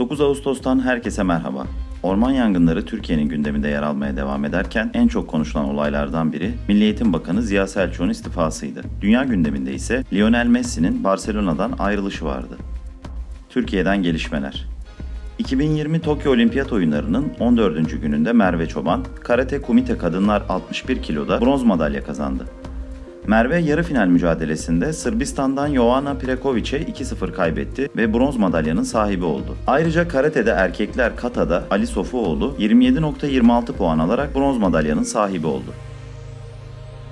9 Ağustos'tan herkese merhaba. Orman yangınları Türkiye'nin gündeminde yer almaya devam ederken en çok konuşulan olaylardan biri Milli Eğitim Bakanı Ziya Selçuk'un istifasıydı. Dünya gündeminde ise Lionel Messi'nin Barcelona'dan ayrılışı vardı. Türkiye'den gelişmeler. 2020 Tokyo Olimpiyat Oyunları'nın 14. gününde Merve Çoban, Karate Kumite Kadınlar 61 kiloda bronz madalya kazandı. Merve yarı final mücadelesinde Sırbistan'dan Joanna Prekovic'e 2-0 kaybetti ve bronz madalyanın sahibi oldu. Ayrıca karatede erkekler katada Ali Sofuoğlu 27.26 puan alarak bronz madalyanın sahibi oldu.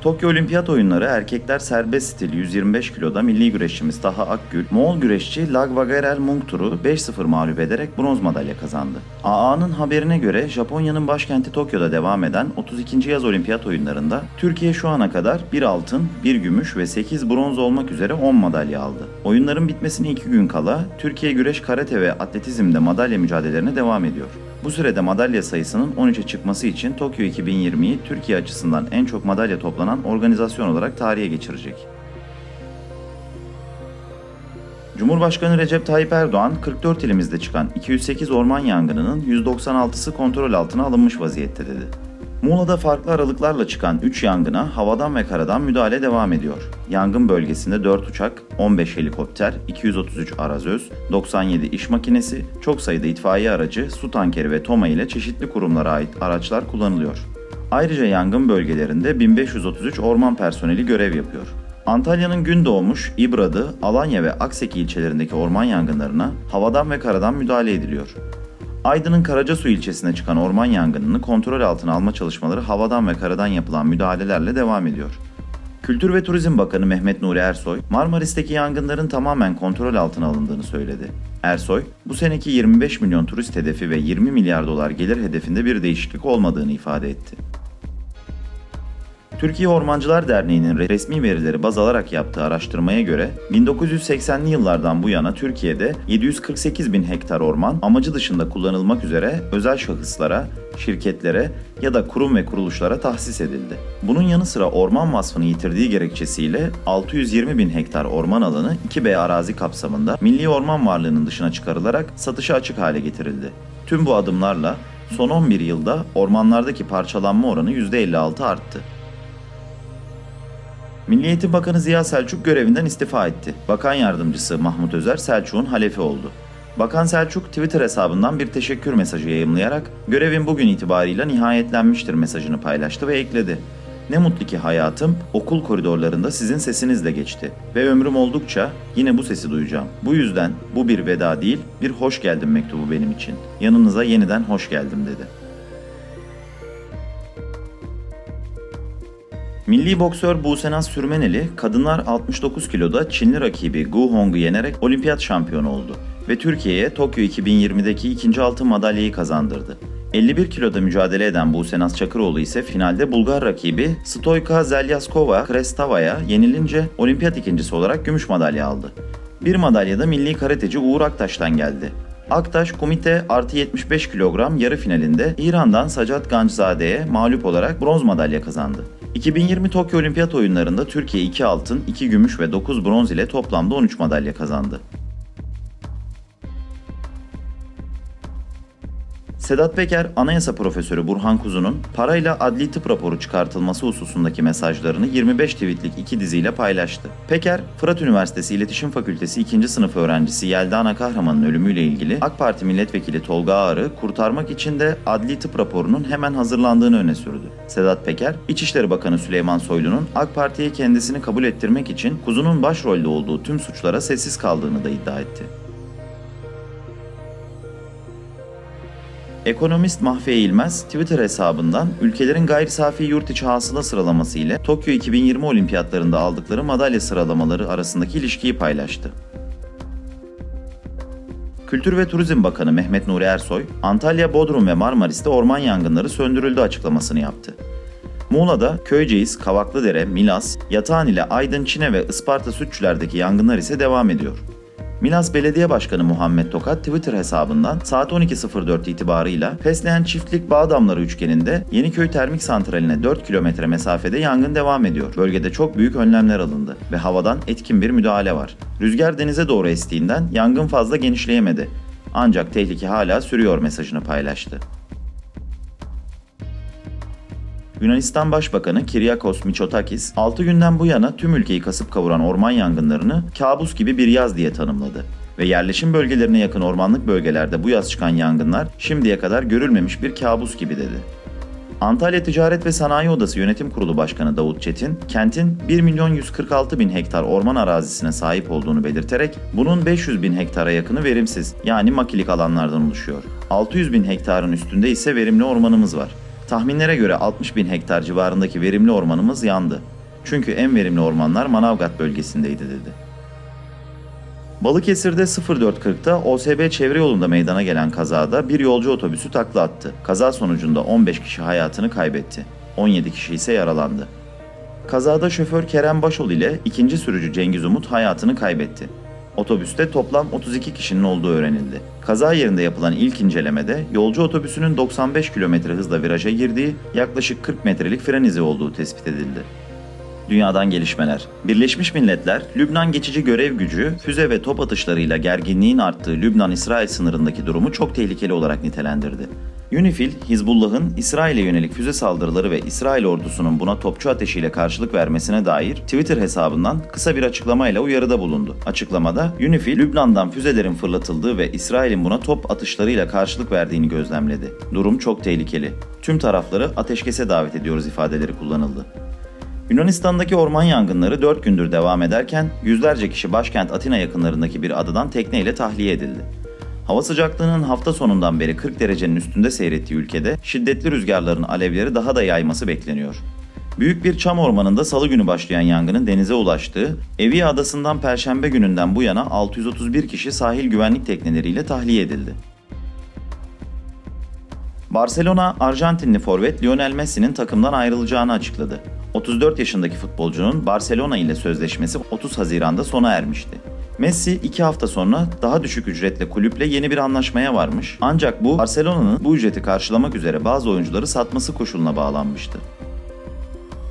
Tokyo Olimpiyat Oyunları erkekler serbest stil 125 kiloda milli güreşçimiz Taha Akgül, Moğol güreşçi Lagvagerel Mungtur'u 5-0 mağlup ederek bronz madalya kazandı. AA'nın haberine göre Japonya'nın başkenti Tokyo'da devam eden 32. yaz olimpiyat oyunlarında Türkiye şu ana kadar 1 altın, 1 gümüş ve 8 bronz olmak üzere 10 madalya aldı. Oyunların bitmesine 2 gün kala Türkiye güreş, karate ve atletizmde madalya mücadelelerine devam ediyor. Bu sürede madalya sayısının 13'e çıkması için Tokyo 2020'yi Türkiye açısından en çok madalya toplanan organizasyon olarak tarihe geçirecek. Cumhurbaşkanı Recep Tayyip Erdoğan, 44 ilimizde çıkan 208 orman yangınının 196'sı kontrol altına alınmış vaziyette dedi. Muğla'da farklı aralıklarla çıkan 3 yangına havadan ve karadan müdahale devam ediyor. Yangın bölgesinde 4 uçak, 15 helikopter, 233 arazöz, 97 iş makinesi, çok sayıda itfaiye aracı, su tankeri ve TOMA ile çeşitli kurumlara ait araçlar kullanılıyor. Ayrıca yangın bölgelerinde 1533 orman personeli görev yapıyor. Antalya'nın gün doğmuş, İbradı, Alanya ve Akseki ilçelerindeki orman yangınlarına havadan ve karadan müdahale ediliyor. Aydın'ın Karacasu ilçesine çıkan orman yangınını kontrol altına alma çalışmaları havadan ve karadan yapılan müdahalelerle devam ediyor. Kültür ve Turizm Bakanı Mehmet Nuri Ersoy, Marmaris'teki yangınların tamamen kontrol altına alındığını söyledi. Ersoy, bu seneki 25 milyon turist hedefi ve 20 milyar dolar gelir hedefinde bir değişiklik olmadığını ifade etti. Türkiye Ormancılar Derneği'nin resmi verileri baz alarak yaptığı araştırmaya göre 1980'li yıllardan bu yana Türkiye'de 748 bin hektar orman amacı dışında kullanılmak üzere özel şahıslara, şirketlere ya da kurum ve kuruluşlara tahsis edildi. Bunun yanı sıra orman vasfını yitirdiği gerekçesiyle 620 bin hektar orman alanı 2B arazi kapsamında milli orman varlığının dışına çıkarılarak satışa açık hale getirildi. Tüm bu adımlarla son 11 yılda ormanlardaki parçalanma oranı %56 arttı. Milli Eğitim Bakanı Ziya Selçuk görevinden istifa etti. Bakan yardımcısı Mahmut Özer Selçuk'un halefi oldu. Bakan Selçuk Twitter hesabından bir teşekkür mesajı yayımlayarak görevin bugün itibarıyla nihayetlenmiştir mesajını paylaştı ve ekledi. Ne mutlu ki hayatım okul koridorlarında sizin sesinizle geçti ve ömrüm oldukça yine bu sesi duyacağım. Bu yüzden bu bir veda değil, bir hoş geldin mektubu benim için. Yanınıza yeniden hoş geldim dedi. Milli boksör Busenaz Sürmeneli kadınlar 69 kiloda Çinli rakibi Gu Hong'u yenerek olimpiyat şampiyonu oldu ve Türkiye'ye Tokyo 2020'deki ikinci altın madalyayı kazandırdı. 51 kiloda mücadele eden Busenaz Çakıroğlu ise finalde Bulgar rakibi Stoyka Zelyaskova Krestava'ya yenilince olimpiyat ikincisi olarak gümüş madalya aldı. Bir madalya da milli karateci Uğur Aktaş'tan geldi. Aktaş komite artı 75 kilogram yarı finalinde İran'dan Sacat Gançzade'ye mağlup olarak bronz madalya kazandı. 2020 Tokyo Olimpiyat Oyunları'nda Türkiye 2 altın, 2 gümüş ve 9 bronz ile toplamda 13 madalya kazandı. Sedat Peker, Anayasa Profesörü Burhan Kuzu'nun parayla adli tıp raporu çıkartılması hususundaki mesajlarını 25 tweetlik iki diziyle paylaştı. Peker, Fırat Üniversitesi İletişim Fakültesi 2. sınıf öğrencisi Yeldana Kahraman'ın ölümüyle ilgili AK Parti Milletvekili Tolga Ağar'ı kurtarmak için de adli tıp raporunun hemen hazırlandığını öne sürdü. Sedat Peker, İçişleri Bakanı Süleyman Soylu'nun AK Parti'ye kendisini kabul ettirmek için Kuzu'nun başrolde olduğu tüm suçlara sessiz kaldığını da iddia etti. Ekonomist Mahfi Eğilmez Twitter hesabından ülkelerin gayri safi yurt içi hasıla sıralaması ile Tokyo 2020 olimpiyatlarında aldıkları madalya sıralamaları arasındaki ilişkiyi paylaştı. Kültür ve Turizm Bakanı Mehmet Nuri Ersoy, Antalya, Bodrum ve Marmaris'te orman yangınları söndürüldü açıklamasını yaptı. Muğla'da Köyceğiz, Kavaklıdere, Milas, Yatağan ile Aydın, Çine ve Isparta Sütçüler'deki yangınlar ise devam ediyor. Milas Belediye Başkanı Muhammed Tokat Twitter hesabından saat 12.04 itibarıyla Fesleğen Çiftlik Bağdamları üçgeninde Yeniköy Termik Santrali'ne 4 kilometre mesafede yangın devam ediyor. Bölgede çok büyük önlemler alındı ve havadan etkin bir müdahale var. Rüzgar denize doğru estiğinden yangın fazla genişleyemedi. Ancak tehlike hala sürüyor mesajını paylaştı. Yunanistan Başbakanı Kyriakos Mitsotakis, 6 günden bu yana tüm ülkeyi kasıp kavuran orman yangınlarını kabus gibi bir yaz diye tanımladı ve yerleşim bölgelerine yakın ormanlık bölgelerde bu yaz çıkan yangınlar şimdiye kadar görülmemiş bir kabus gibi dedi. Antalya Ticaret ve Sanayi Odası Yönetim Kurulu Başkanı Davut Çetin, kentin 1 milyon 146 bin hektar orman arazisine sahip olduğunu belirterek bunun 500 bin hektara yakını verimsiz yani makilik alanlardan oluşuyor. 600 bin hektarın üstünde ise verimli ormanımız var. Tahminlere göre 60 bin hektar civarındaki verimli ormanımız yandı. Çünkü en verimli ormanlar Manavgat bölgesindeydi dedi. Balıkesir'de 04.40'da OSB çevre yolunda meydana gelen kazada bir yolcu otobüsü takla attı. Kaza sonucunda 15 kişi hayatını kaybetti. 17 kişi ise yaralandı. Kazada şoför Kerem Başol ile ikinci sürücü Cengiz Umut hayatını kaybetti. Otobüste toplam 32 kişinin olduğu öğrenildi. Kaza yerinde yapılan ilk incelemede yolcu otobüsünün 95 km hızla viraja girdiği, yaklaşık 40 metrelik fren izi olduğu tespit edildi. Dünyadan gelişmeler. Birleşmiş Milletler, Lübnan geçici görev gücü, füze ve top atışlarıyla gerginliğin arttığı Lübnan-İsrail sınırındaki durumu çok tehlikeli olarak nitelendirdi. UNIFIL, Hizbullah'ın İsrail'e yönelik füze saldırıları ve İsrail ordusunun buna topçu ateşiyle karşılık vermesine dair Twitter hesabından kısa bir açıklamayla uyarıda bulundu. Açıklamada UNIFIL, Lübnan'dan füzelerin fırlatıldığı ve İsrail'in buna top atışlarıyla karşılık verdiğini gözlemledi. Durum çok tehlikeli. Tüm tarafları ateşkese davet ediyoruz ifadeleri kullanıldı. Yunanistan'daki orman yangınları 4 gündür devam ederken yüzlerce kişi başkent Atina yakınlarındaki bir adadan tekneyle tahliye edildi. Hava sıcaklığının hafta sonundan beri 40 derecenin üstünde seyrettiği ülkede şiddetli rüzgarların alevleri daha da yayması bekleniyor. Büyük bir çam ormanında salı günü başlayan yangının denize ulaştığı, Evi adasından perşembe gününden bu yana 631 kişi sahil güvenlik tekneleriyle tahliye edildi. Barcelona, Arjantinli forvet Lionel Messi'nin takımdan ayrılacağını açıkladı. 34 yaşındaki futbolcunun Barcelona ile sözleşmesi 30 Haziran'da sona ermişti. Messi 2 hafta sonra daha düşük ücretle kulüple yeni bir anlaşmaya varmış. Ancak bu Barcelona'nın bu ücreti karşılamak üzere bazı oyuncuları satması koşuluna bağlanmıştı.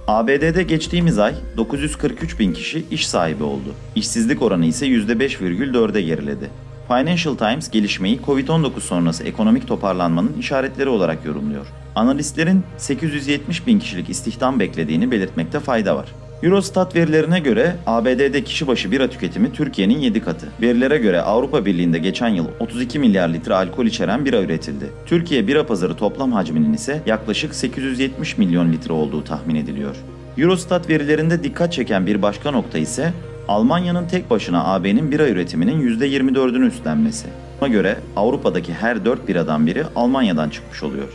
ABD'de geçtiğimiz ay 943 bin kişi iş sahibi oldu. İşsizlik oranı ise %5,4'e geriledi. Financial Times gelişmeyi Covid-19 sonrası ekonomik toparlanmanın işaretleri olarak yorumluyor. Analistlerin 870 bin kişilik istihdam beklediğini belirtmekte fayda var. Eurostat verilerine göre ABD'de kişi başı bira tüketimi Türkiye'nin 7 katı. Verilere göre Avrupa Birliği'nde geçen yıl 32 milyar litre alkol içeren bira üretildi. Türkiye bira pazarı toplam hacminin ise yaklaşık 870 milyon litre olduğu tahmin ediliyor. Eurostat verilerinde dikkat çeken bir başka nokta ise Almanya'nın tek başına AB'nin bira üretiminin %24'ünü üstlenmesi. Buna göre Avrupa'daki her 4 biradan biri Almanya'dan çıkmış oluyor.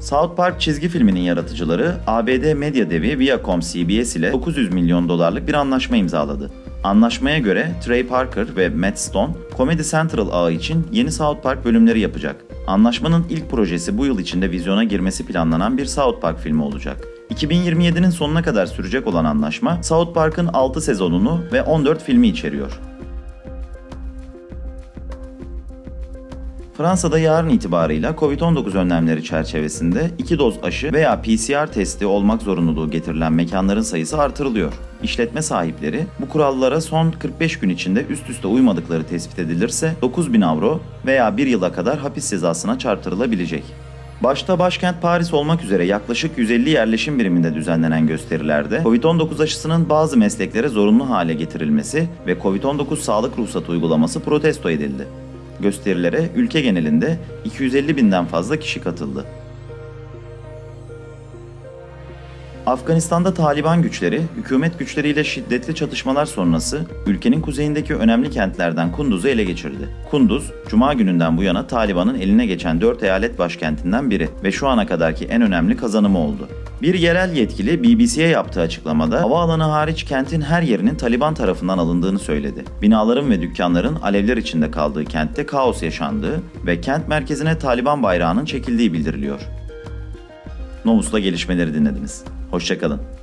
South Park çizgi filminin yaratıcıları ABD medya devi Viacom CBS ile 900 milyon dolarlık bir anlaşma imzaladı. Anlaşmaya göre Trey Parker ve Matt Stone Comedy Central ağı için yeni South Park bölümleri yapacak. Anlaşmanın ilk projesi bu yıl içinde vizyona girmesi planlanan bir South Park filmi olacak. 2027'nin sonuna kadar sürecek olan anlaşma South Park'ın 6 sezonunu ve 14 filmi içeriyor. Fransa'da yarın itibarıyla Covid-19 önlemleri çerçevesinde 2 doz aşı veya PCR testi olmak zorunluluğu getirilen mekanların sayısı artırılıyor. İşletme sahipleri bu kurallara son 45 gün içinde üst üste uymadıkları tespit edilirse 9 bin avro veya 1 yıla kadar hapis cezasına çarptırılabilecek. Başta başkent Paris olmak üzere yaklaşık 150 yerleşim biriminde düzenlenen gösterilerde COVID-19 aşısının bazı mesleklere zorunlu hale getirilmesi ve COVID-19 sağlık ruhsatı uygulaması protesto edildi. Gösterilere ülke genelinde 250 binden fazla kişi katıldı. Afganistan'da Taliban güçleri, hükümet güçleriyle şiddetli çatışmalar sonrası ülkenin kuzeyindeki önemli kentlerden Kunduz'u ele geçirdi. Kunduz, Cuma gününden bu yana Taliban'ın eline geçen 4 eyalet başkentinden biri ve şu ana kadarki en önemli kazanımı oldu. Bir yerel yetkili BBC'ye yaptığı açıklamada havaalanı hariç kentin her yerinin Taliban tarafından alındığını söyledi. Binaların ve dükkanların alevler içinde kaldığı kentte kaos yaşandığı ve kent merkezine Taliban bayrağının çekildiği bildiriliyor. Novus'la gelişmeleri dinlediniz. Hoşçakalın.